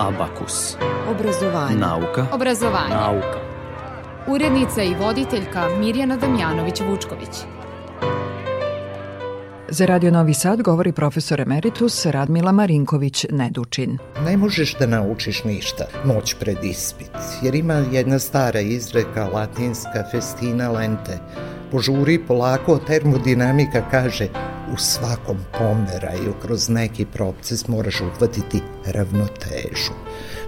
Abakus. Obrazovanje. Nauka. Obrazovanje. Nauka. Urednica i voditeljka Mirjana Damjanović-Vučković. Za Radio Novi Sad govori profesor emeritus Radmila Marinković-Nedučin. Ne možeš da naučiš ništa noć pred ispit, jer ima jedna stara izreka latinska festina lente. Požuri polako, termodinamika kaže u svakom pomeraju kroz neki proces moraš uhvatiti ravnotežu.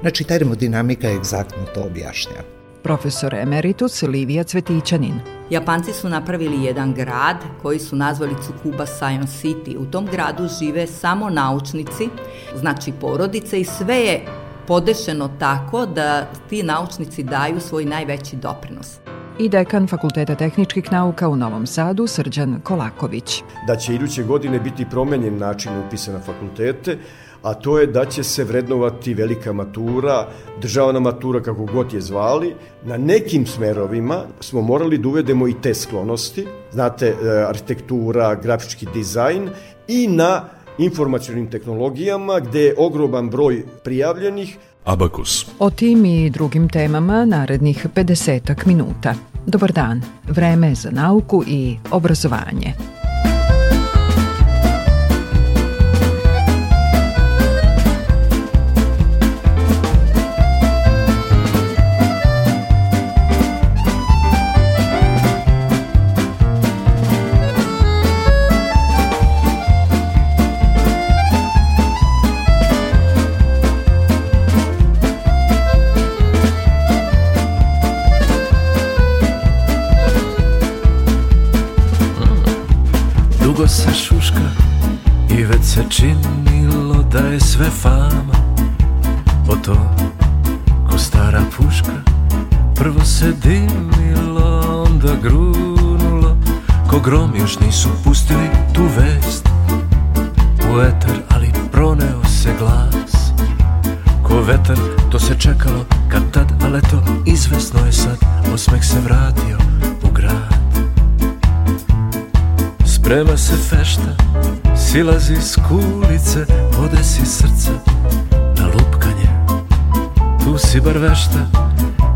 Znači, termodinamika egzaktno to objašnjava. Profesor emeritus Livija Cvetićanin. Japanci su napravili jedan grad koji su nazvali Tsukuba Science City. U tom gradu žive samo naučnici, znači porodice i sve je podešeno tako da ti naučnici daju svoj najveći doprinos i dekan Fakulteta tehničkih nauka u Novom Sadu Srđan Kolaković. Da će iduće godine biti promenjen način upisa na fakultete, a to je da će se vrednovati velika matura, državna matura, kako god je zvali. Na nekim smerovima smo morali da uvedemo i te sklonosti, znate, e, arhitektura, grafički dizajn i na informacionim tehnologijama gde je ogroman broj prijavljenih, Abakus. O tim i drugim temama narednih 50 minuta. Dobar dan. Vreme za nauku i obrazovanje. Sve fama. O to ko stara puška Prvo se dimilo, onda grunulo. Ko grom još nisu pustili tu vest U eter, ali proneo se glas. Ko vetar, to se čekalo kad tad, ali eto, izvesno je sad Osmeh se vratio u grad. Sprema se fešta, silazi s kulice Bar vešta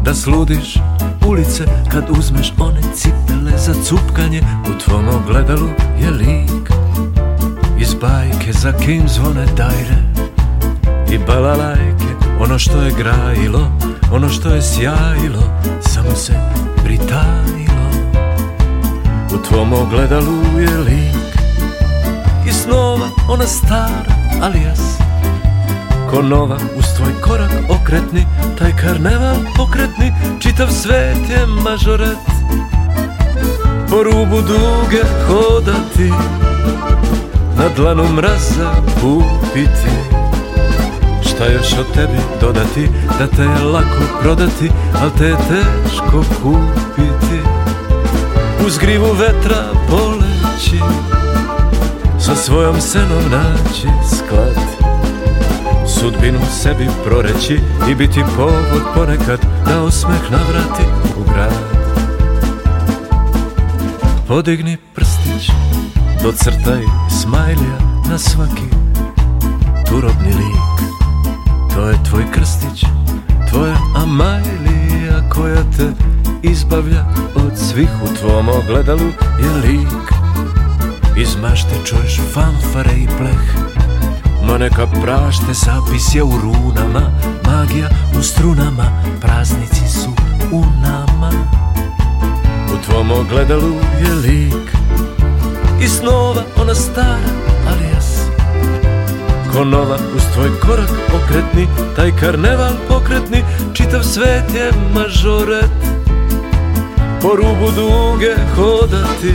da sludiš ulice Kad uzmeš one cipele za cupkanje. U tvom ogledalu je lik Iz bajke za kim zvone dajre I balalajke. Ono što je grajilo Ono što je sjajilo Samo se pritajilo. U tvom ogledalu je lik I snova ona stara alijas Ko nova uz tvoj korak okretni Taj karneval pokretni Čitav svet je mažoret. Po rubu duge hodati Na dlanu mraza upiti Šta još o tebi dodati Da te je lako prodati Al te je teško kupiti. Uz grivu vetra poleći sa svojom senom naći sklad Sudbinu sebi proreći i biti povod ponekad da osmeh navrati u grad. Podigni prstić, docrtaj smajlija na svaki turobni lik. To je tvoj krstić, tvoja Amajlija koja te izbavlja od svih u tvom ogledalu je lik. Iz mašte čuješ fanfare i pleh Ma neka prašte zapis je u runama Magija u strunama Praznici su u nama. U tvom ogledalu je lik I snova ona stara alijas Ko nova uz tvoj korak okretni Taj karneval pokretni Čitav svet je mažoret. Po rubu duge hodati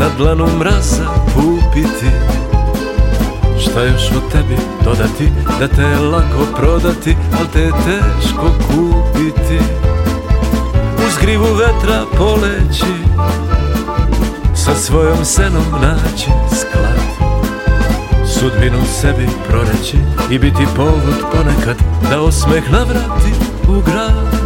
na dlanu mraza pupiti Šta još o tebi dodati Da te je lako prodati Al te je teško kupiti. Uz grivu vetra poleći Sa svojom senom naći sklad. Sudbinu sebi proreći I biti povod ponekad Da osmeh navrati u grad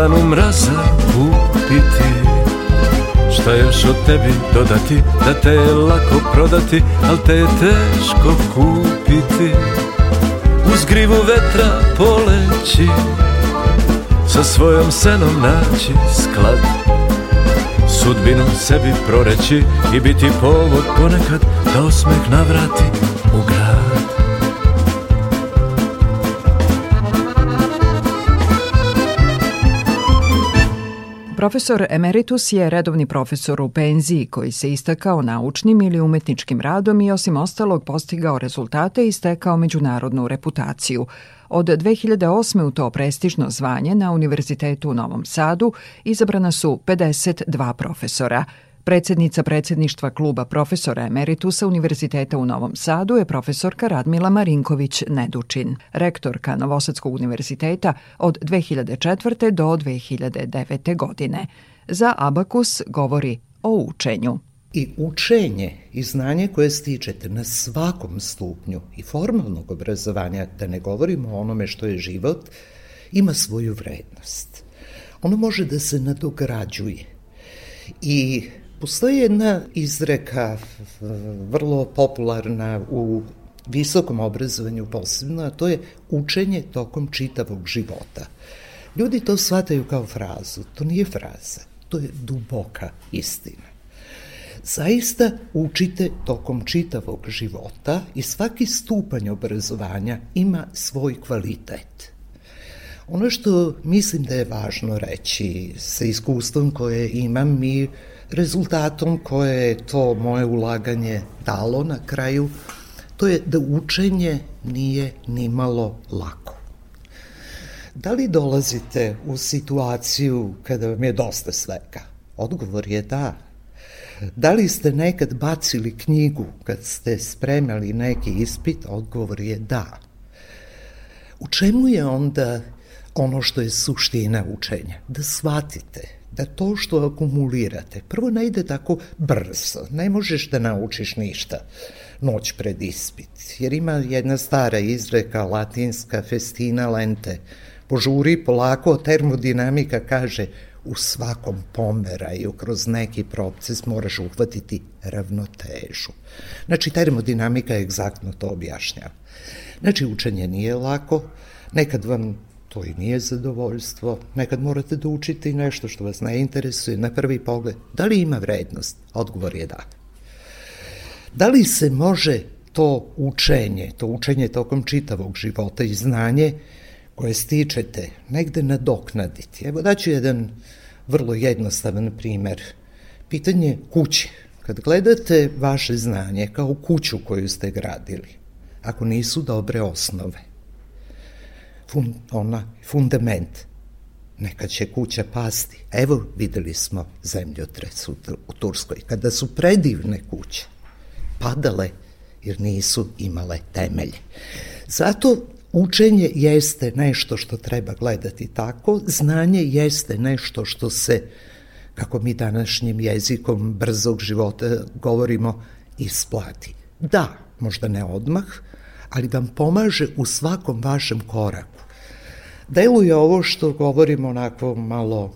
dlanu mraza upiti Šta još od tebi dodati? Da te je lako prodati Al te je teško kupiti. Uz grivu vetra poleći Sa svojom senom naći sklad. Sudbinu sebi proreći I biti povod ponekad Da osmeh navrati u grad Profesor emeritus je redovni profesor u penziji koji se istakao naučnim ili umetničkim radom i osim ostalog postigao rezultate i stekao međunarodnu reputaciju. Od 2008. u to prestižno zvanje na Univerzitetu u Novom Sadu izabrana su 52 profesora – Predsednica predsedništva kluba profesora emeritusa Univerziteta u Novom Sadu je profesorka Radmila Marinković-Nedučin, rektorka Novosadskog univerziteta od 2004. do 2009. godine. Za Abakus govori o učenju. I učenje i znanje koje stičete na svakom stupnju i formalnog obrazovanja, da ne govorimo o onome što je život, ima svoju vrednost. Ono može da se nadograđuje. I Postoji jedna izreka vrlo popularna u visokom obrazovanju posebno, a to je učenje tokom čitavog života. Ljudi to shvataju kao frazu. To nije fraza, to je duboka istina. Zaista učite tokom čitavog života i svaki stupanj obrazovanja ima svoj kvalitet. Ono što mislim da je važno reći sa iskustvom koje imam i rezultatom koje je to moje ulaganje dalo na kraju, to je da učenje nije ni malo lako. Da li dolazite u situaciju kada vam je dosta svega? Odgovor je da. Da li ste nekad bacili knjigu kad ste spremali neki ispit? Odgovor je da. U čemu je onda ono što je suština učenja? Da shvatite da to što akumulirate, prvo ne ide tako brzo, ne možeš da naučiš ništa noć pred ispit, jer ima jedna stara izreka latinska festina lente, požuri polako, termodinamika kaže u svakom pomeraju kroz neki proces moraš uhvatiti ravnotežu. Znači, termodinamika egzaktno to objašnjava. Znači, učenje nije lako, nekad vam to i nije zadovoljstvo. Nekad morate da učite i nešto što vas ne interesuje na prvi pogled. Da li ima vrednost? Odgovor je da. Da li se može to učenje, to učenje tokom čitavog života i znanje koje stičete negde nadoknaditi? Evo daću jedan vrlo jednostavan primer. Pitanje kuće. Kad gledate vaše znanje kao kuću koju ste gradili, ako nisu dobre osnove, fun, ona, fundament. Neka će kuća pasti. Evo videli smo zemljotres u, u Turskoj. Kada su predivne kuće padale jer nisu imale temelje. Zato učenje jeste nešto što treba gledati tako, znanje jeste nešto što se, kako mi današnjim jezikom brzog života govorimo, isplati. Da, možda ne odmah, ali vam pomaže u svakom vašem koraku deluje ovo što govorimo onako malo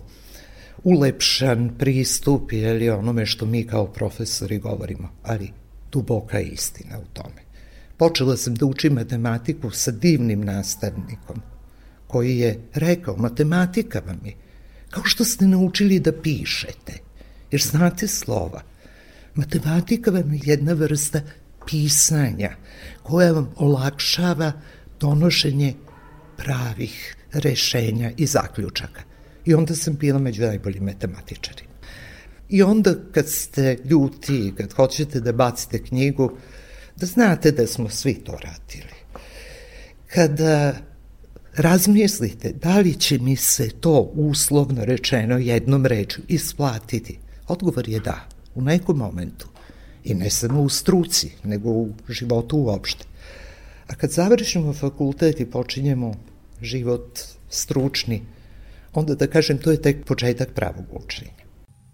ulepšan pristup ili onome što mi kao profesori govorimo, ali duboka istina u tome. Počela sam da učim matematiku sa divnim nastavnikom, koji je rekao, matematika vam je, kao što ste naučili da pišete, jer znate slova. Matematika vam je jedna vrsta pisanja koja vam olakšava donošenje pravih rešenja i zaključaka. I onda sam bila među najboljim matematičarima. I onda kad ste ljuti, kad hoćete da bacite knjigu, da znate da smo svi to radili. Kada razmislite da li će mi se to uslovno rečeno jednom reču isplatiti, odgovor je da, u nekom momentu. I ne samo u struci, nego u životu uopšte. A kad završimo fakultet i počinjemo život stručni, onda da kažem to je tek početak pravog učenja.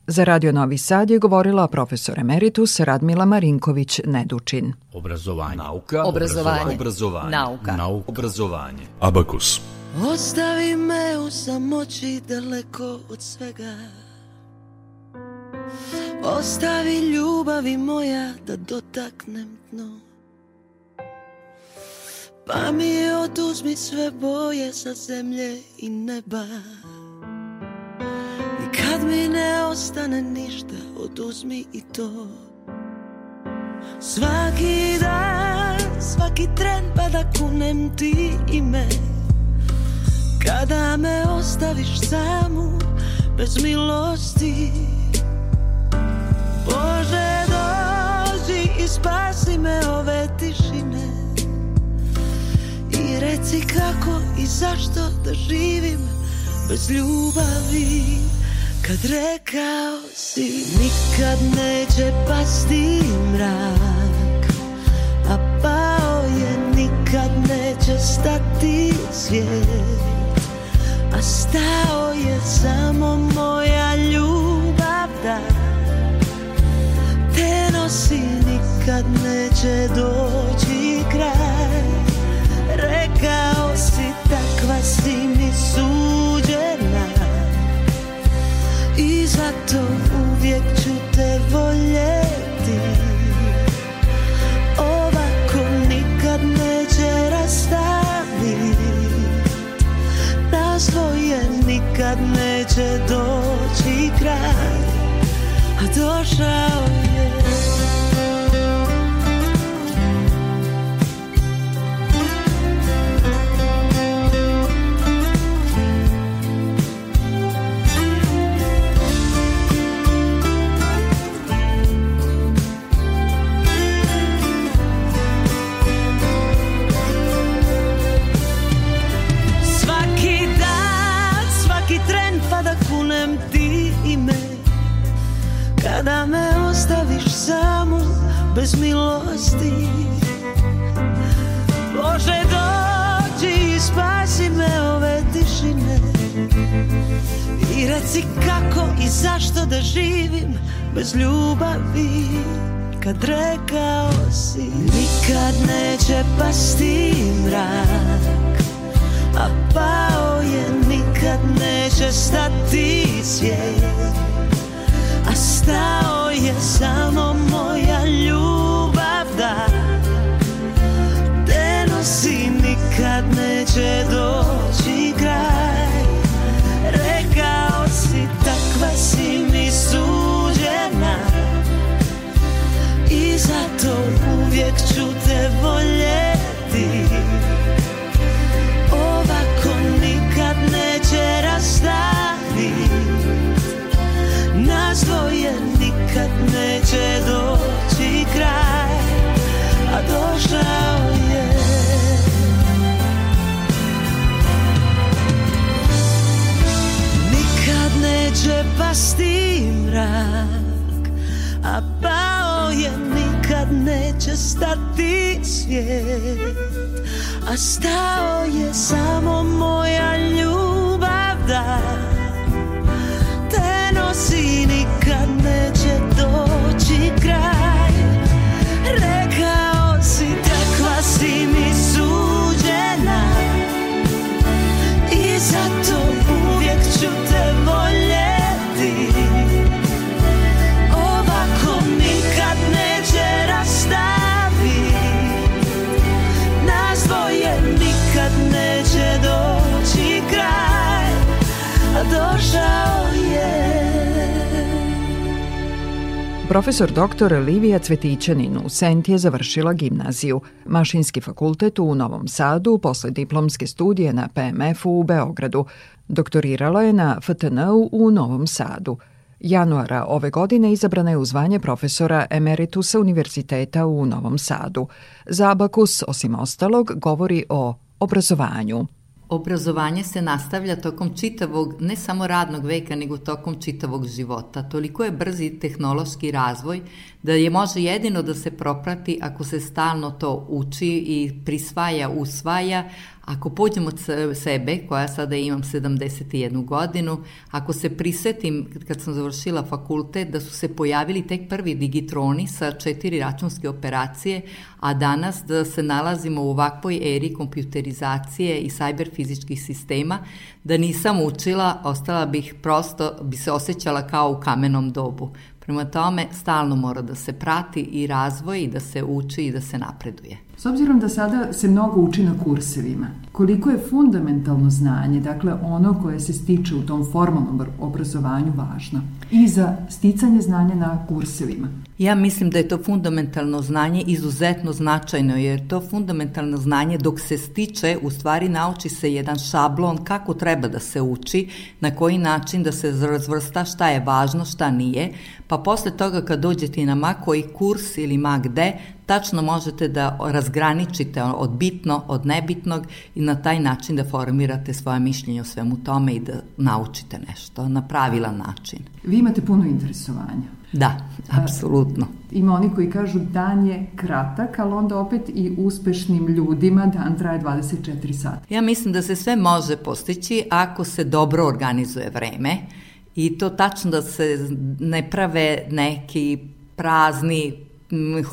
Za Radio Novi Sad je govorila profesor emeritus Radmila Marinković-Nedučin. Obrazovanje. Nauka. Obrazovanje. Obrazovanje. Nauka. Nauka. Obrazovanje. Abakus. Ostavi me u samoći daleko od svega Ostavi ljubavi moja da dotaknem dno Pa mi oduzmi sve boje sa zemlje i neba. I kad mi ne ostane ništa oduzmi i to. Svaki dan, svaki tren pa da kunem ti i me Kada me ostaviš samu bez milosti. Bože reci kako i zašto da živim bez ljubavi. Kad rekao si nikad neće pasti mrak A pao je nikad neće stati svijet A stao je samo moja ljubav da. Te nosi nikad neće doći kraj Rekao si takva si mi suđena. I zato uvijek ću te voljeti. Ovako nikad neće rastaviti Na svoje nikad neće doći kraj. A došao je Kada me ostaviš samu bez milosti Bože dođi i spasi me ove tišine. I reci kako i zašto da živim bez ljubavi Kad rekao si nikad neće pasti mrak a pao je nikad neće stati svijet A stao je samo moja ljubav da neće doći neće doći kraj A došao je. Nikad neće pasti mrak A pao je nikad neće stati svijet. A stao je samo moja ljubav da Profesor dr. Livija Cvetićanin u Sent je završila gimnaziju, mašinski fakultet u Novom Sadu posle diplomske studije na PMF-u u Beogradu. Doktorirala je na FTN-u u Novom Sadu. Januara ove godine izabrana je u zvanje profesora emeritusa Univerziteta u Novom Sadu. Za Abakus, osim ostalog, govori o obrazovanju. Obrazovanje se nastavlja tokom čitavog, ne samo radnog veka, nego tokom čitavog života. Toliko je brzi tehnološki razvoj da je može jedino da se proprati ako se stalno to uči i prisvaja, usvaja, Ako pođem od sebe, koja sada imam 71 godinu, ako se prisetim kad sam završila fakultet da su se pojavili tek prvi digitroni sa četiri računske operacije, a danas da se nalazimo u ovakvoj eri kompjuterizacije i sajber fizičkih sistema, da nisam učila, ostala bih prosto, bi se osjećala kao u kamenom dobu. Prema tome, stalno mora da se prati i razvoj i da se uči i da se napreduje. S obzirom da sada se mnogo uči na kursevima, koliko je fundamentalno znanje, dakle ono koje se stiče u tom formalnom obrazovanju važno i za sticanje znanja na kursevima? Ja mislim da je to fundamentalno znanje izuzetno značajno, jer to fundamentalno znanje dok se stiče, u stvari nauči se jedan šablon kako treba da se uči, na koji način da se razvrsta šta je važno, šta nije, pa posle toga kad dođete na ma koji kurs ili ma gde, tačno možete da razgraničite od bitno od nebitnog i na taj način da formirate svoje mišljenje o svemu tome i da naučite nešto na pravilan način. Vi imate puno interesovanja. Da, apsolutno. Ima oni koji kažu dan je kratak, ali onda opet i uspešnim ljudima dan traje 24 sata. Ja mislim da se sve može postići ako se dobro organizuje vreme i to tačno da se ne prave neki prazni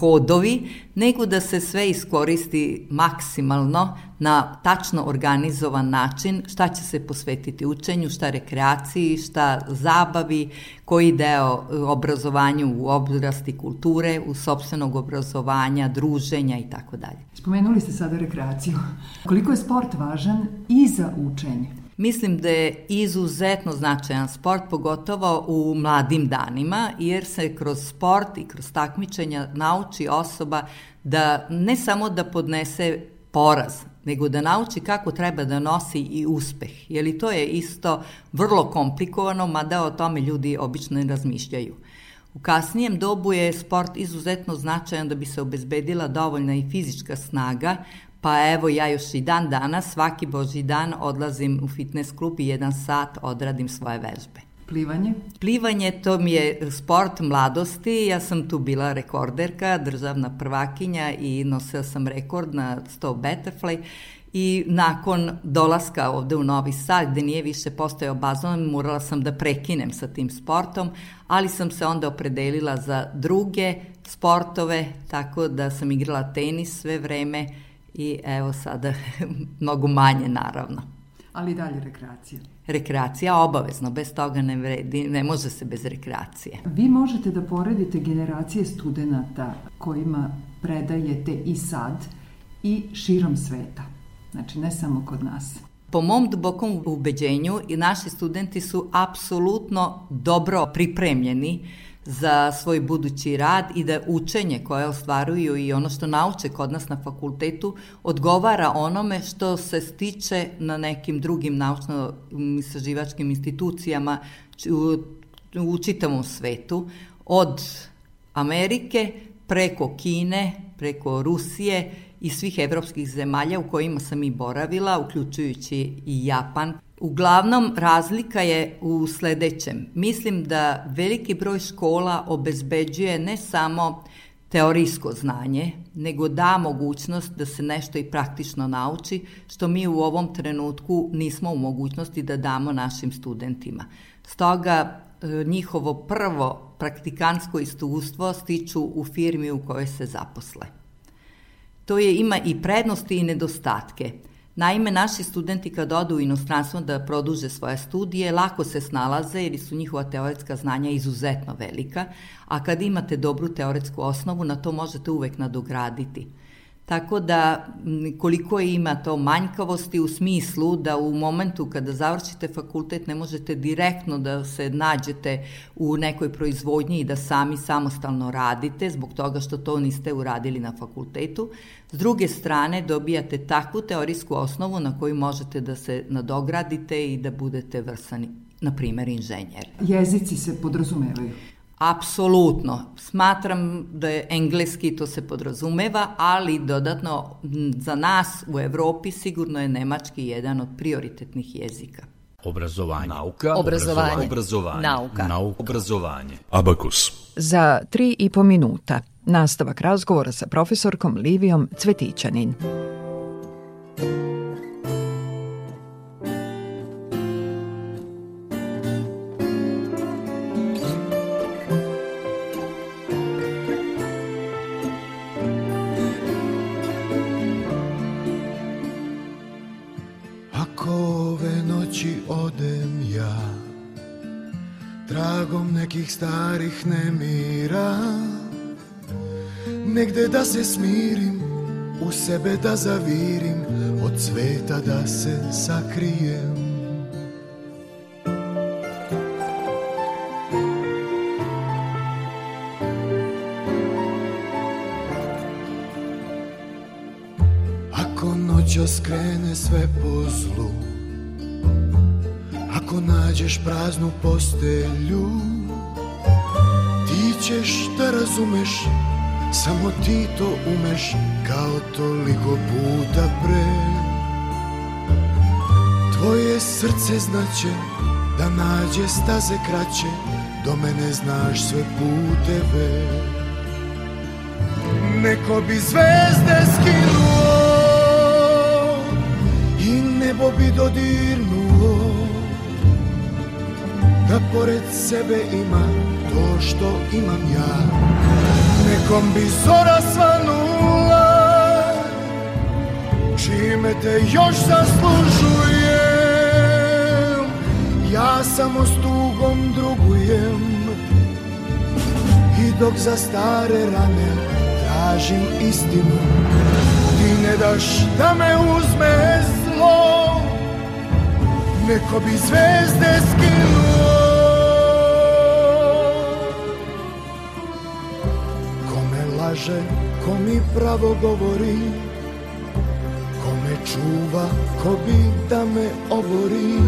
hodovi, nego da se sve iskoristi maksimalno na tačno organizovan način, šta će se posvetiti učenju, šta rekreaciji, šta zabavi, koji deo obrazovanju u oblasti kulture, u sobstvenog obrazovanja, druženja i tako dalje. Spomenuli ste sada rekreaciju. Koliko je sport važan i za učenje? Mislim da je izuzetno značajan sport, pogotovo u mladim danima, jer se kroz sport i kroz takmičenja nauči osoba da ne samo da podnese poraz, nego da nauči kako treba da nosi i uspeh. Jer i to je isto vrlo komplikovano, mada o tome ljudi obično ne razmišljaju. U kasnijem dobu je sport izuzetno značajan da bi se obezbedila dovoljna i fizička snaga, Pa evo ja još i dan danas, svaki boži dan odlazim u fitness klub i jedan sat odradim svoje vežbe. Plivanje? Plivanje to mi je sport mladosti, ja sam tu bila rekorderka, državna prvakinja i nosila sam rekord na 100 butterfly i nakon dolaska ovde u Novi Sad, gde nije više postojao bazon, morala sam da prekinem sa tim sportom, ali sam se onda opredelila za druge sportove, tako da sam igrala tenis sve vreme, i evo sada mnogo manje naravno. Ali dalje rekreacija. Rekreacija obavezno, bez toga ne vredi, ne može se bez rekreacije. Vi možete da poredite generacije studenta kojima predajete i sad i širom sveta. Znači ne samo kod nas. Po mom dubokom ubeđenju i naši studenti su apsolutno dobro pripremljeni za svoj budući rad i da učenje koje ostvaruju i ono što nauče kod nas na fakultetu odgovara onome što se stiče na nekim drugim naučno-istraživačkim institucijama u, u čitavom svetu, od Amerike preko Kine, preko Rusije i svih evropskih zemalja u kojima sam i boravila, uključujući i Japan, Uglavnom, razlika je u sledećem. Mislim da veliki broj škola obezbeđuje ne samo teorijsko znanje, nego da mogućnost da se nešto i praktično nauči, što mi u ovom trenutku nismo u mogućnosti da damo našim studentima. Stoga e, njihovo prvo praktikansko iskustvo stiču u firmi u kojoj se zaposle. To je ima i prednosti i nedostatke. Naime, naši studenti kad odu u inostranstvo da produže svoje studije, lako se snalaze jer su njihova teoretska znanja izuzetno velika, a kad imate dobru teoretsku osnovu, na to možete uvek nadograditi. Tako da koliko ima to manjkavosti u smislu da u momentu kada završite fakultet ne možete direktno da se nađete u nekoj proizvodnji i da sami samostalno radite zbog toga što to niste uradili na fakultetu. S druge strane dobijate takvu teorijsku osnovu na koju možete da se nadogradite i da budete vrsani, na primer, inženjer. Jezici se podrazumevaju. Apsolutno. Smatram da je engleski, to se podrazumeva, ali dodatno za nas u Evropi sigurno je nemački jedan od prioritetnih jezika. Obrazovanje. Nauka. Obrazovanje. Obrazovanje. Nauka. Nauka. Obrazovanje. Abakus. Za tri i po minuta nastavak razgovora sa profesorkom Livijom Cvetićanin. Tragom nekih starih nemira. Negde da se smirim, u sebe da zavirim Od sveta da se sakrijem. Ako noća skrene sve po zlu nađeš praznu postelju. Ti ćeš da razumeš Samo ti to umeš Kao toliko puta pre. Tvoje srce znaće Da nađe staze kraće Do mene znaš sve puteve. Neko bi zvezde skinuo I nebo bi dodirnuo Da pored sebe ima to što imam ja. Nekom bi zora svanula Čime te još zaslužujem. Ja samo s tugom drugujem. I dok za stare rane tražim istinu Ti ne daš da me uzme zlo. Neko bi zvezde skinuo Kome laže, ko mi pravo govori Ko me čuva, ko bi da me obori.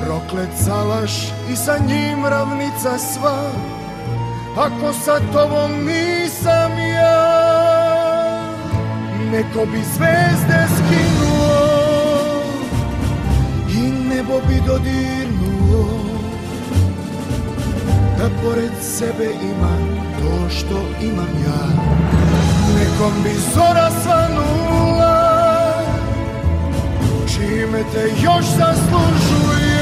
Proklet salaš i sa njim ravnica sva Ako sa tobom nisam ja. Neko bi zvezde skinuo I nebo bi dodirnuo Da pored sebe ima to što imam ja. Nekom bi zora svanula Čime te još zaslužujem.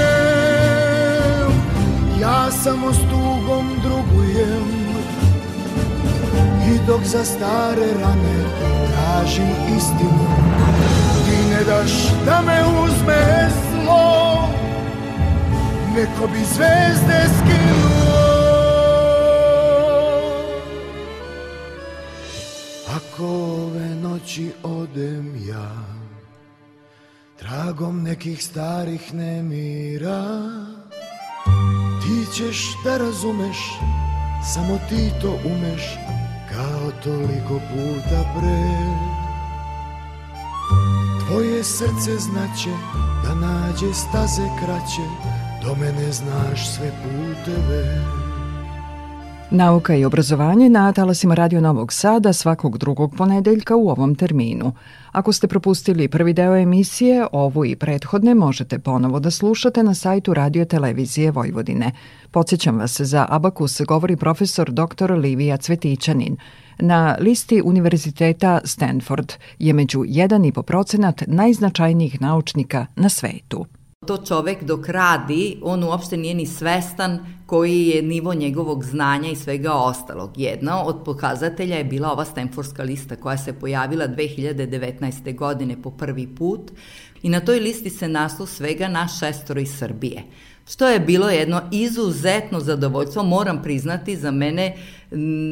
Ja samo s tugom drugujem I dok za stare rane tražim istinu. Ti ne daš da me uzme zlo Neko bi zvezde skinuo noći odem ja. Tragom nekih starih nemira. Ti ćeš da razumeš Samo ti to umeš Kao toliko puta pre. Tvoje srce znaće Da nađe staze kraće Do mene znaš sve puteve Nauka i obrazovanje na talasima Radio Novog Sada svakog drugog ponedeljka u ovom terminu. Ako ste propustili prvi deo emisije, ovu i prethodne možete ponovo da slušate na sajtu Radio Televizije Vojvodine. Podsjećam vas, za Abakus govori profesor dr. Livija Cvetićanin. Na listi Univerziteta Stanford je među 1,5 procenat najznačajnijih naučnika na svetu. To čovek dok radi, on uopšte nije ni svestan koji je nivo njegovog znanja i svega ostalog. Jedna od pokazatelja je bila ova Stanfordska lista koja se pojavila 2019. godine po prvi put i na toj listi se naslov svega naš šestoro iz Srbije što je bilo jedno izuzetno zadovoljstvo, moram priznati za mene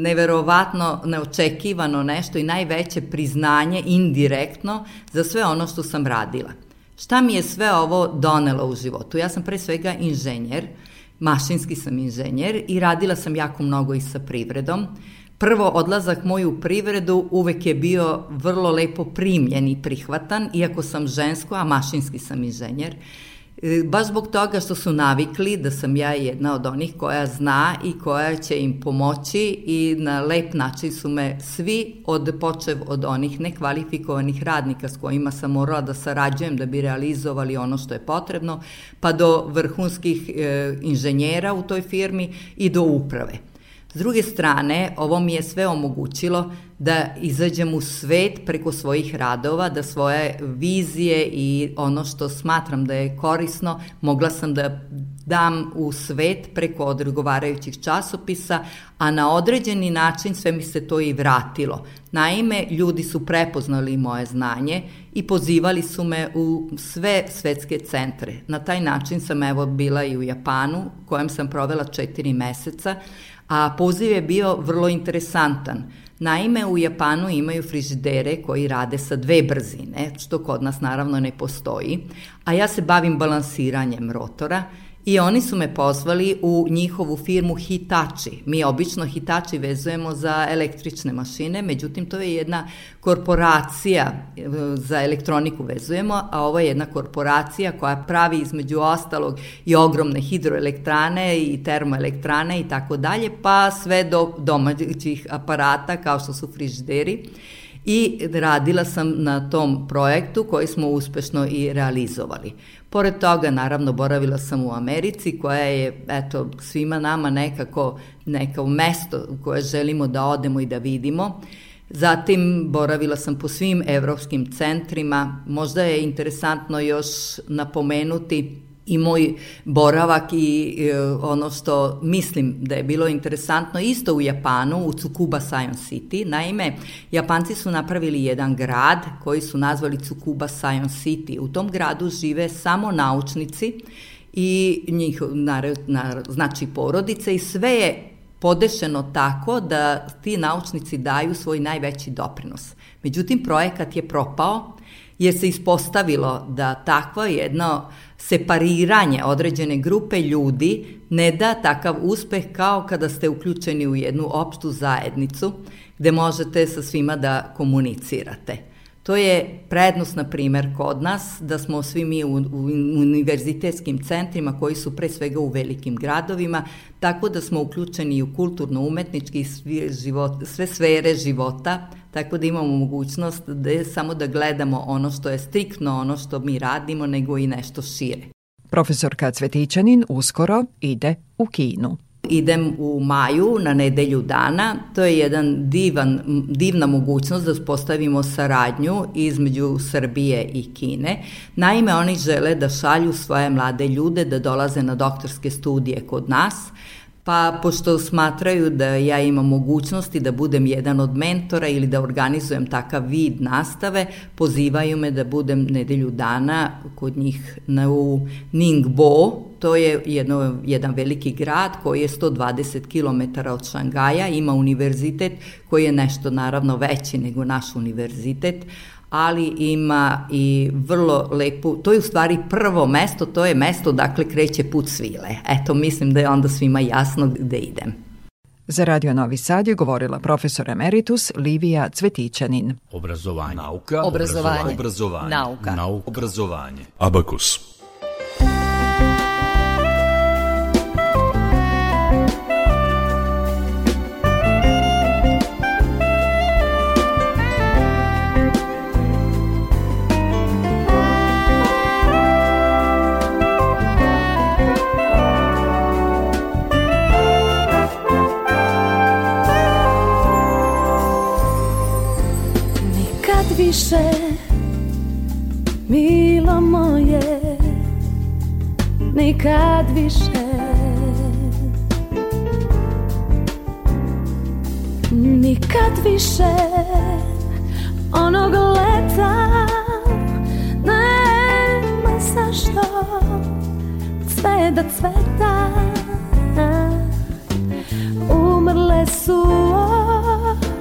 neverovatno neočekivano nešto i najveće priznanje indirektno za sve ono što sam radila. Šta mi je sve ovo donelo u životu? Ja sam pre svega inženjer, mašinski sam inženjer i radila sam jako mnogo i sa privredom. Prvo, odlazak moj u privredu uvek je bio vrlo lepo primljen i prihvatan, iako sam žensko, a mašinski sam inženjer. E, baš zbog toga što su navikli da sam ja jedna od onih koja zna i koja će im pomoći i na lep način su me svi od počev od onih nekvalifikovanih radnika s kojima sam morala da sarađujem da bi realizovali ono što je potrebno, pa do vrhunskih e, inženjera u toj firmi i do uprave. S druge strane, ovo mi je sve omogućilo da izađem u svet preko svojih radova, da svoje vizije i ono što smatram da je korisno, mogla sam da dam u svet preko odgovarajućih časopisa, a na određeni način sve mi se to i vratilo. Naime, ljudi su prepoznali moje znanje i pozivali su me u sve svetske centre. Na taj način sam evo bila i u Japanu, kojem sam provela četiri meseca, a poziv je bio vrlo interesantan. Naime, u Japanu imaju frižidere koji rade sa dve brzine, što kod nas naravno ne postoji, a ja se bavim balansiranjem rotora I oni su me pozvali u njihovu firmu Hitachi. Mi obično Hitachi vezujemo za električne mašine, međutim to je jedna korporacija e, za elektroniku vezujemo, a ovo je jedna korporacija koja pravi između ostalog i ogromne hidroelektrane i termoelektrane i tako dalje, pa sve do domaćih aparata kao što su frižideri i radila sam na tom projektu koji smo uspešno i realizovali. Pored toga, naravno, boravila sam u Americi, koja je, eto, svima nama nekako neka mesto u koje želimo da odemo i da vidimo. Zatim boravila sam po svim evropskim centrima. Možda je interesantno još napomenuti i moj boravak i e, ono što mislim da je bilo interesantno isto u Japanu, u Tsukuba Science City. Naime, Japanci su napravili jedan grad koji su nazvali Tsukuba Science City. U tom gradu žive samo naučnici i njih, na, na, znači porodice i sve je podešeno tako da ti naučnici daju svoj najveći doprinos. Međutim, projekat je propao jer se ispostavilo da takvo jedno separiranje određene grupe ljudi ne da takav uspeh kao kada ste uključeni u jednu opštu zajednicu gde možete sa svima da komunicirate. To je prednost, na primer, kod nas, da smo svi mi u, u univerzitetskim centrima koji su pre svega u velikim gradovima, tako da smo uključeni u kulturno-umetnički i sve, život, sve sfere života, tako da imamo mogućnost da samo da gledamo ono što je striktno ono što mi radimo, nego i nešto šire. Profesorka Cvetićanin uskoro ide u Kinu. Idem u maju na nedelju dana. To je jedan divan, divna mogućnost da postavimo saradnju između Srbije i Kine. Naime, oni žele da šalju svoje mlade ljude da dolaze na doktorske studije kod nas, Pa, pošto smatraju da ja imam mogućnosti da budem jedan od mentora ili da organizujem takav vid nastave, pozivaju me da budem nedelju dana kod njih na, u Ningbo, to je jedno, jedan veliki grad koji je 120 km od Šangaja, ima univerzitet koji je nešto naravno veći nego naš univerzitet, ali ima i vrlo lepu, to je u stvari prvo mesto, to je mesto dakle kreće put svile. Eto, mislim da je onda svima jasno gde idem. Za Radio Novi Sad je govorila profesor emeritus Livija Cvetićanin. Obrazovanje. Nauka. Obrazovanje. Obrazovanje. Nauka. Nauka. Obrazovanje. Abakus. Više Milo moje Nikad više. Nikad više Onog leta Nema zašto Sve da cveta. Umrle su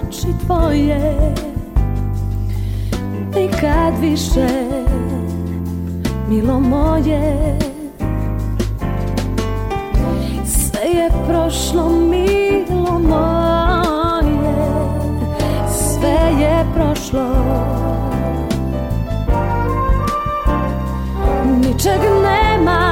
oči tvoje nikad više Milo moje. Sve je prošlo milo moje. Sve je prošlo. Ničeg nema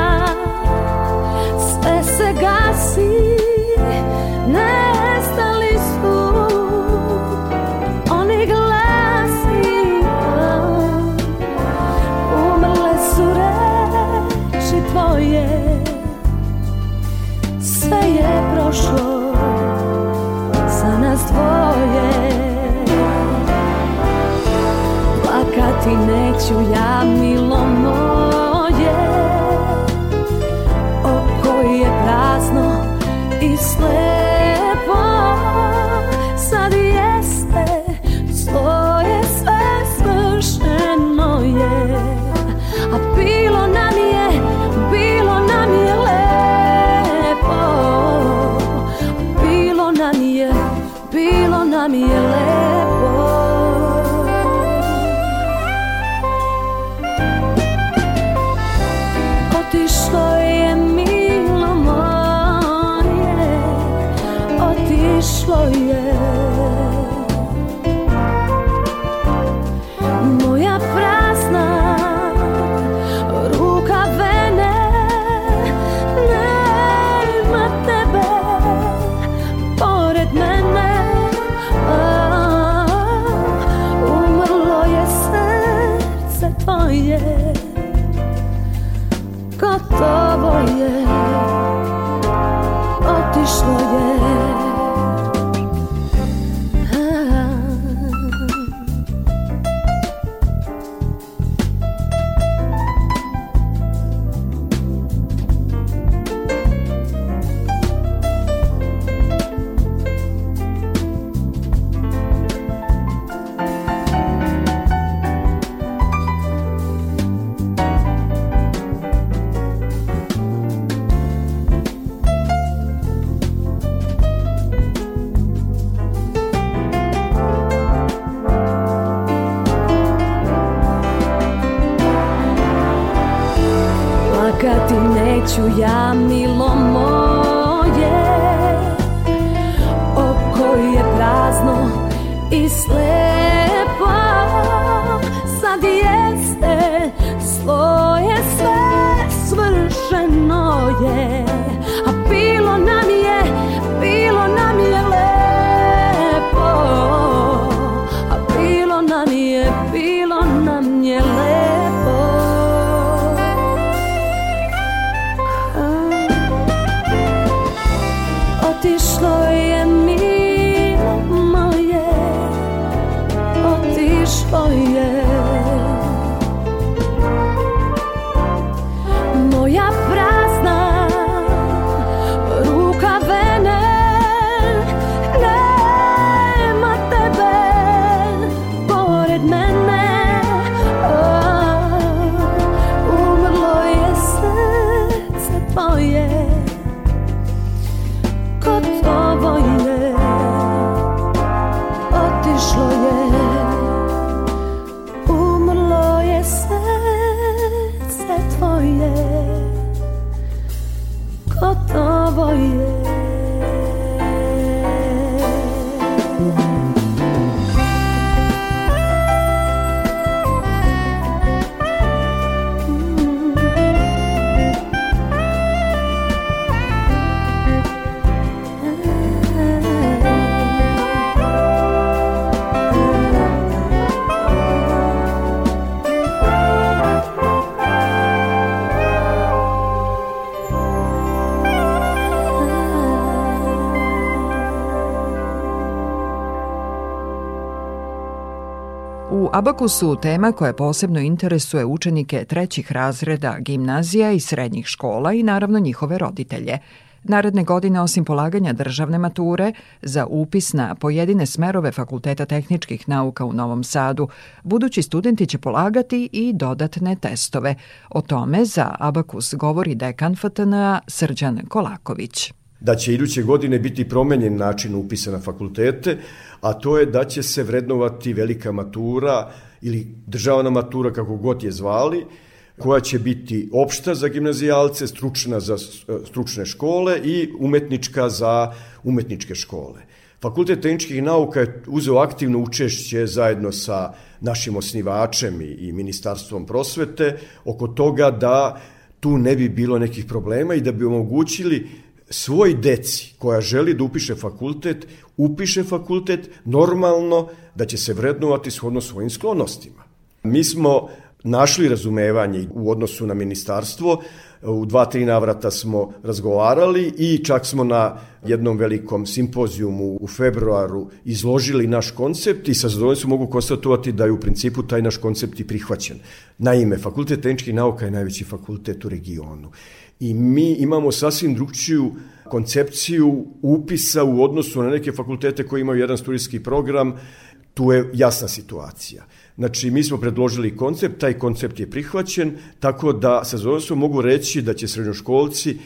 Abakusu tema koja posebno interesuje učenike trećih razreda gimnazija i srednjih škola i naravno njihove roditelje. Naredne godine, osim polaganja državne mature, za upis na pojedine smerove Fakulteta tehničkih nauka u Novom Sadu, budući studenti će polagati i dodatne testove. O tome za Abakus govori dekan FTNA Srđan Kolaković. Da će iduće godine biti promenjen način upisa na fakultete, a to je da će se vrednovati velika matura ili državna matura, kako god je zvali, koja će biti opšta za gimnazijalce, stručna za stručne škole i umetnička za umetničke škole. Fakultet tehničkih nauka je uzeo aktivno učešće zajedno sa našim osnivačem i, i Ministarstvom prosvete oko toga da tu ne bi bilo nekih problema i da bi omogućili svoj deci koja želi da upiše fakultet, upiše fakultet normalno da će se vrednovati shodno svojim sklonostima. Mi smo našli razumevanje u odnosu na ministarstvo, u dva, tri navrata smo razgovarali i čak smo na jednom velikom simpozijumu u februaru izložili naš koncept i sa zadovoljstvom mogu konstatovati da je u principu taj naš koncept i prihvaćen. Naime, Fakultet tehničkih nauka je najveći fakultet u regionu i mi imamo sasvim drugčiju koncepciju upisa u odnosu na neke fakultete koji imaju jedan studijski program, tu je jasna situacija. Znači, mi smo predložili koncept, taj koncept je prihvaćen, tako da sa zadovoljstvom mogu reći da će srednjoškolci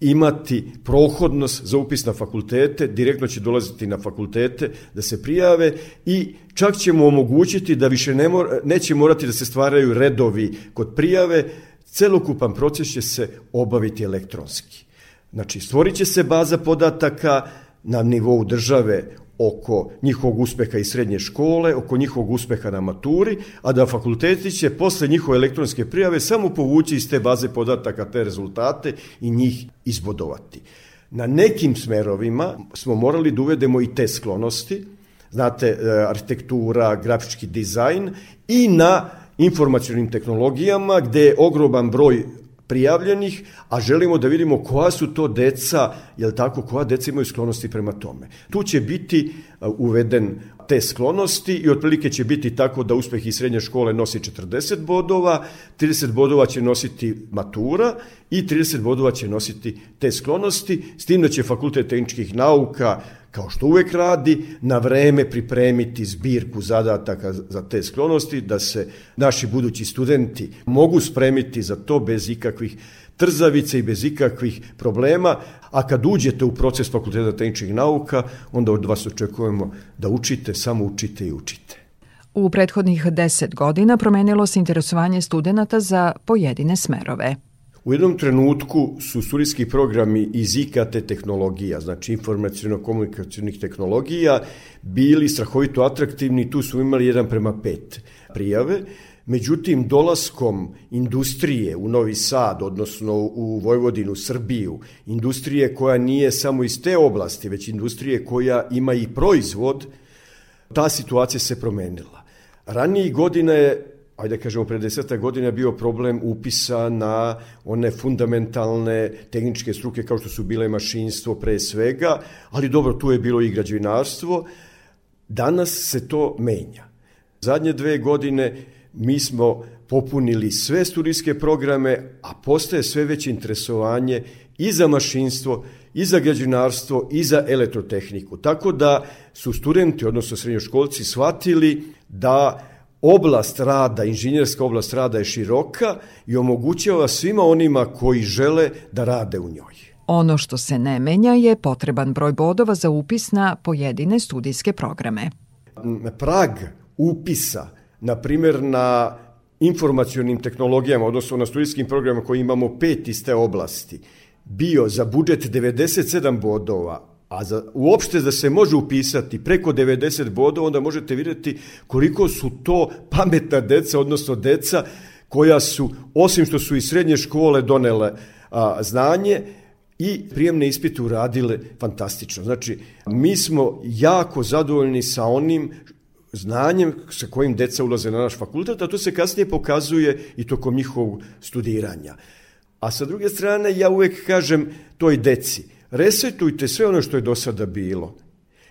imati prohodnost za upis na fakultete, direktno će dolaziti na fakultete da se prijave i čak ćemo omogućiti da više ne mora, neće morati da se stvaraju redovi kod prijave, celokupan proces će se obaviti elektronski. Znači, stvorit će se baza podataka, na nivou države oko njihovog uspeha iz srednje škole, oko njihovog uspeha na maturi, a da fakulteti će posle njihove elektronske prijave samo povući iz te baze podataka te rezultate i njih izbodovati. Na nekim smerovima smo morali da uvedemo i te sklonosti, znate, e, arhitektura, grafički dizajn i na informacionim tehnologijama gde je ogroman broj prijavljenih, a želimo da vidimo koja su to deca, jel tako, koja deca imaju sklonosti prema tome. Tu će biti uveden te sklonosti i otprilike će biti tako da uspeh iz srednje škole nosi 40 bodova, 30 bodova će nositi matura i 30 bodova će nositi te sklonosti, s tim da će Fakultet tehničkih nauka kao što uvek radi, na vreme pripremiti zbirku zadataka za te sklonosti, da se naši budući studenti mogu spremiti za to bez ikakvih trzavice i bez ikakvih problema, a kad uđete u proces Fakulteta tehničkih nauka, onda od vas očekujemo da učite, samo učite i učite. U prethodnih deset godina promenilo se interesovanje studenta za pojedine smerove. U jednom trenutku su studijski programi iz IKT tehnologija, znači informacijono-komunikacijnih tehnologija, bili strahovito atraktivni, tu su imali jedan prema pet prijave, Međutim, dolaskom industrije u Novi Sad, odnosno u Vojvodinu, Srbiju, industrije koja nije samo iz te oblasti, već industrije koja ima i proizvod, ta situacija se promenila. Ranijih godina je ajde da kažemo, pre deseta godina bio problem upisa na one fundamentalne tehničke struke kao što su bile mašinstvo pre svega, ali dobro, tu je bilo i građevinarstvo. Danas se to menja. Zadnje dve godine mi smo popunili sve studijske programe, a postaje sve veće interesovanje i za mašinstvo, i za građevinarstvo, i za elektrotehniku. Tako da su studenti, odnosno srednjoškolci, shvatili da oblast rada, inženjerska oblast rada je široka i omogućava svima onima koji žele da rade u njoj. Ono što se ne menja je potreban broj bodova za upis na pojedine studijske programe. Prag upisa, na primjer na informacionim tehnologijama, odnosno na studijskim programima koji imamo pet iz te oblasti, bio za budžet 97 bodova, A za, uopšte da se može upisati preko 90 bodova, onda možete vidjeti koliko su to pametna deca, odnosno deca koja su, osim što su iz srednje škole donele a, znanje, i prijemne ispite uradile fantastično. Znači, mi smo jako zadovoljni sa onim znanjem sa kojim deca ulaze na naš fakultet, a to se kasnije pokazuje i tokom njihovog studiranja. A sa druge strane, ja uvek kažem toj deci – resetujte sve ono što je do sada bilo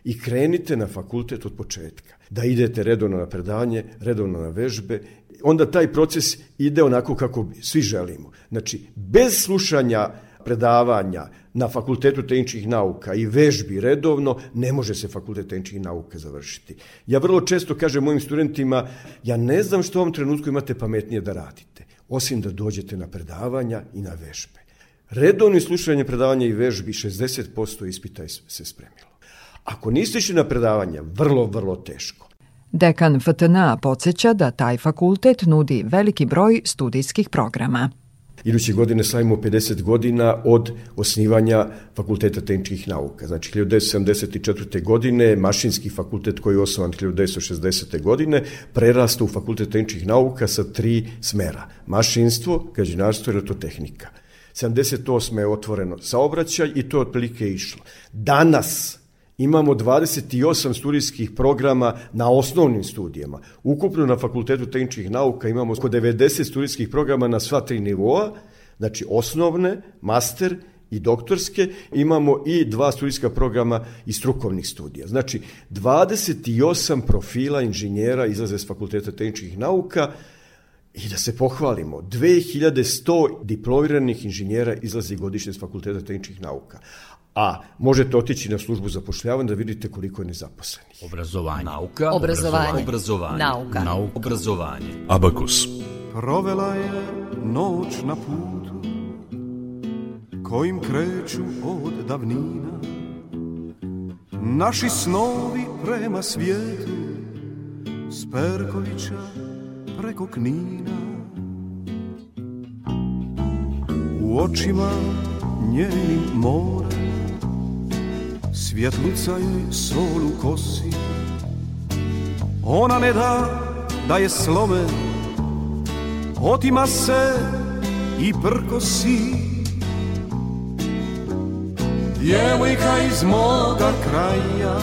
i krenite na fakultet od početka. Da idete redovno na predavanje, redovno na vežbe, onda taj proces ide onako kako svi želimo. Znači, bez slušanja predavanja na Fakultetu tehničkih nauka i vežbi redovno, ne može se Fakultet tehničkih nauka završiti. Ja vrlo često kažem mojim studentima, ja ne znam što u ovom trenutku imate pametnije da radite, osim da dođete na predavanja i na vežbe. Redovni slušanje predavanja i vežbi 60% ispita se spremilo. Ako niste išli na predavanja, vrlo, vrlo teško. Dekan FTNA podsjeća da taj fakultet nudi veliki broj studijskih programa. Iduće godine slavimo 50 godina od osnivanja Fakulteta tehničkih nauka. Znači, 1974. godine Mašinski fakultet koji je osnovan 1960. godine prerasta u Fakultet tehničkih nauka sa tri smera. Mašinstvo, građinarstvo i elektrotehnika. 78. je otvoreno saobraćaj i to je otprilike išlo. Danas imamo 28 studijskih programa na osnovnim studijama. Ukupno na Fakultetu tehničkih nauka imamo oko 90 studijskih programa na sva tri nivoa, znači osnovne, master i doktorske, imamo i dva studijska programa i strukovnih studija. Znači, 28 profila inženjera izlaze s Fakulteta tehničkih nauka, I da se pohvalimo, 2100 diplomiranih inženjera izlazi godišnje s Fakulteta tehničkih nauka. A možete otići na službu zapošljavanja da vidite koliko je nezaposlenih. Obrazovanje. Nauka. Obrazovanje. Obrazovanje. Nauka. Nauka. Obrazovanje. Abakus. Provela je noć na putu kojim kreću od davnina Naši snovi prema svijetu Sperkovića preko knina. U očima njenim more Svjetluca joj sol u kosi. Ona ne da da je slome Otima se i prkosi. Djevojka iz moga kraja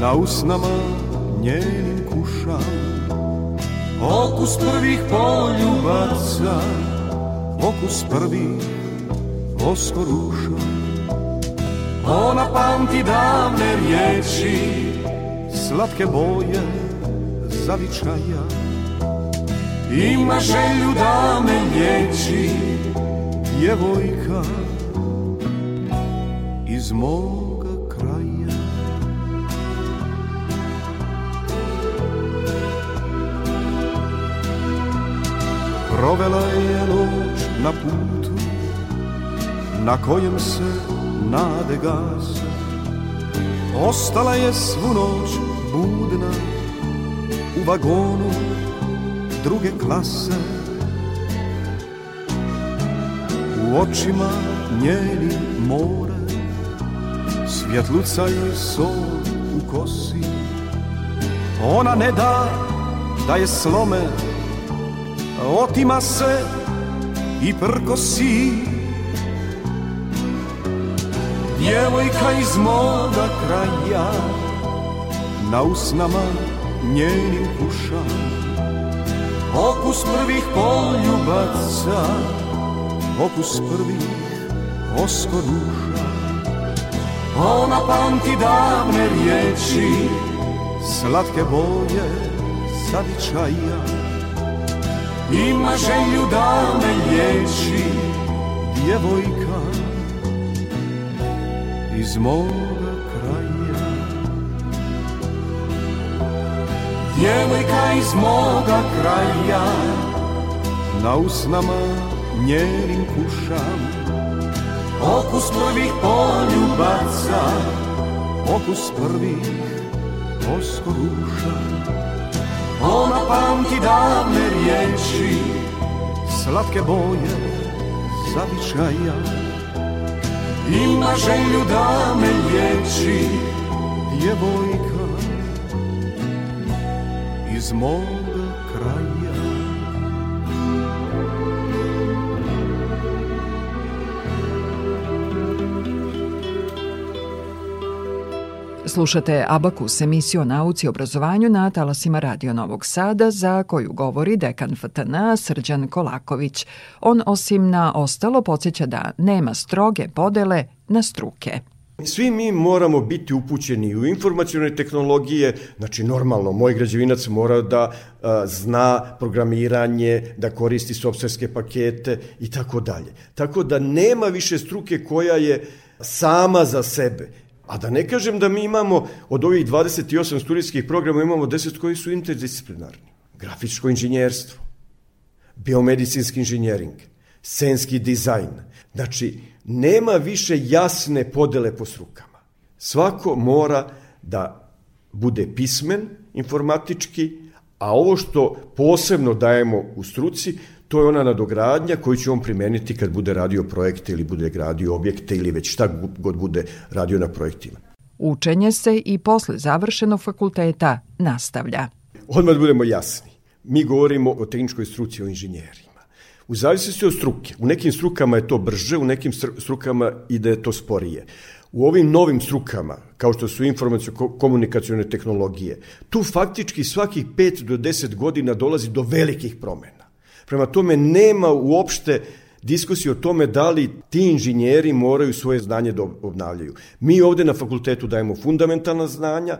Na usnama njenim kuša Okus prvih poljubaca Okus prvih oskoruša Ona pamti davne riječi Slatke boje zavičaja. Ima želju da me liječi Djevojka iz moga Provela je noć na putu Na kojem se nade gase Ostala je svu noć budna U vagonu druge klase. U očima njeni more Svjetluca joj sol u kosi. Ona ne da da je slome Otima se i prkosi. Djevojka iz moga kraja Na usnama njenim kuša Okus prvih poljubaca Okus prvih oskoruša. Ona pamti davne riječi Slatke boje zavičaja Ima želju da me liječi Djevojka iz moga kraja. Djevojka iz moga kraja Na usnama njenim kušam. Okus prvih poljubaca Okus prvih oskoruša Ona pamti davne riječi Slatke boje zavičaja Ima želju da me liječi Djevojka iz moga Slušate Abakus, emisiju o nauci i obrazovanju na talasima Radio Novog Sada, za koju govori dekan FTN Srđan Kolaković. On osim na ostalo podsjeća da nema stroge podele na struke. Svi mi moramo biti upućeni u informacijone tehnologije, znači normalno, moj građevinac mora da a, zna programiranje, da koristi softverske pakete i tako dalje. Tako da nema više struke koja je sama za sebe. A da ne kažem da mi imamo od ovih 28 studijskih programa imamo 10 koji su interdisciplinarni. Grafičko inženjerstvo, biomedicinski inženjering, scenski dizajn. Znači, nema više jasne podele po strukama. Svako mora da bude pismen informatički, a ovo što posebno dajemo u struci, to je ona nadogradnja koju će on primeniti kad bude radio projekte ili bude gradio objekte ili već šta god bude radio na projektima. Učenje se i posle završenog fakulteta nastavlja. Odmah da budemo jasni. Mi govorimo o tehničkoj struci, o inženjerima. U zavisnosti od struke. U nekim strukama je to brže, u nekim strukama ide to sporije. U ovim novim strukama, kao što su informacijo-komunikacijone tehnologije, tu faktički svakih 5 do 10 godina dolazi do velikih promena. Prema tome nema uopšte diskusije o tome da li ti inženjeri moraju svoje znanje da obnavljaju. Mi ovde na fakultetu dajemo fundamentalna znanja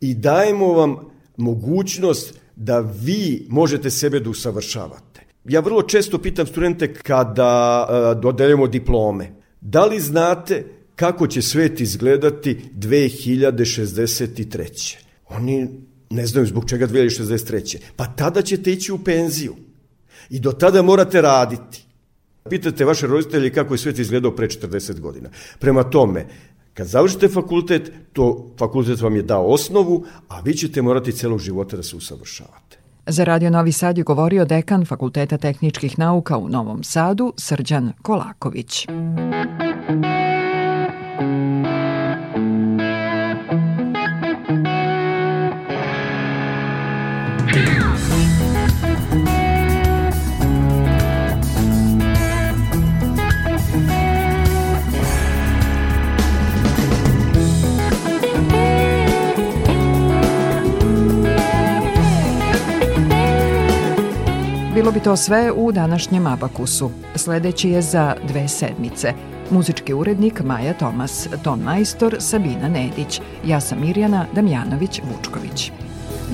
i dajemo vam mogućnost da vi možete sebe da usavršavate. Ja vrlo često pitam studente kada uh, dodeljemo diplome, da li znate kako će svet izgledati 2063. Oni ne znaju zbog čega 2063. Pa tada ćete ići u penziju. I do tada morate raditi. Pitate vaše roditelje kako je svet izgledao pre 40 godina. Prema tome, kad završite fakultet, to fakultet vam je dao osnovu, a vi ćete morati celog života da se usavršavate. Za Radio Novi Sad je govorio dekan Fakulteta tehničkih nauka u Novom Sadu, Srđan Kolaković. Muzika bi to sve u današnjem Abakusu. Sledeći je za dve sedmice. Muzički urednik Maja Tomas, ton majstor Sabina Nedić. Ja sam Mirjana Damjanović-Vučković.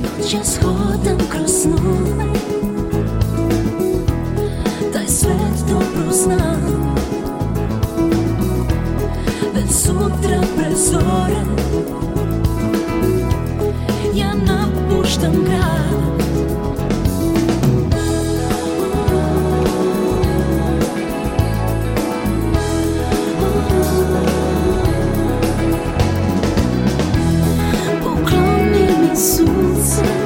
Noćas hodam kroz snove Taj svet dobro znam Već sutra pre zore Ja napuštam grad Jesús.